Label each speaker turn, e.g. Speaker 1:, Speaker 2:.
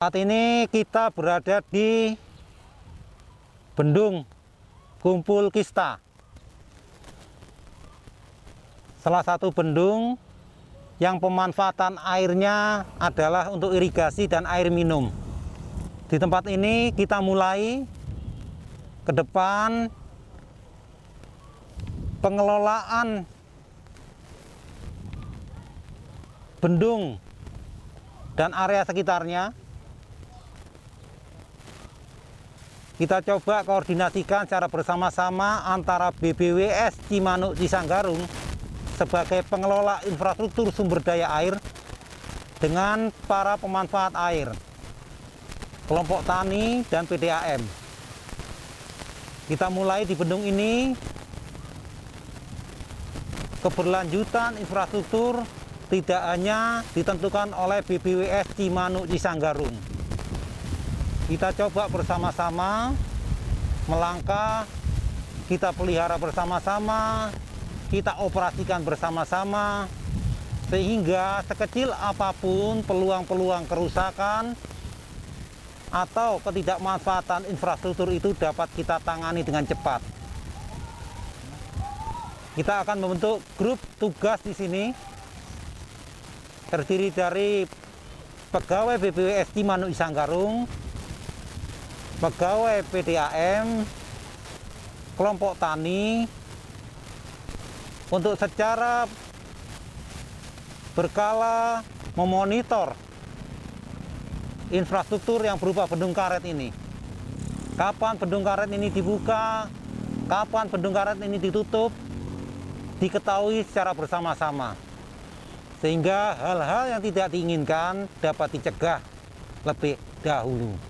Speaker 1: Saat ini kita berada di Bendung Kumpul Kista. Salah satu bendung yang pemanfaatan airnya adalah untuk irigasi dan air minum. Di tempat ini kita mulai ke depan pengelolaan bendung dan area sekitarnya kita coba koordinasikan secara bersama-sama antara BBWS Cimanuk Cisanggarung sebagai pengelola infrastruktur sumber daya air dengan para pemanfaat air, kelompok tani dan PDAM. Kita mulai di bendung ini keberlanjutan infrastruktur tidak hanya ditentukan oleh BBWS Cimanuk Cisanggarung kita coba bersama-sama melangkah, kita pelihara bersama-sama, kita operasikan bersama-sama, sehingga sekecil apa pun peluang-peluang kerusakan atau ketidakmanfaatan infrastruktur itu dapat kita tangani dengan cepat. Kita akan membentuk grup tugas di sini terdiri dari pegawai BPWS Cimanuk Isanggarung, pegawai PDAM, kelompok tani, untuk secara berkala memonitor infrastruktur yang berupa bendung karet ini. Kapan bendung karet ini dibuka, kapan bendung karet ini ditutup, diketahui secara bersama-sama. Sehingga hal-hal yang tidak diinginkan dapat dicegah lebih dahulu.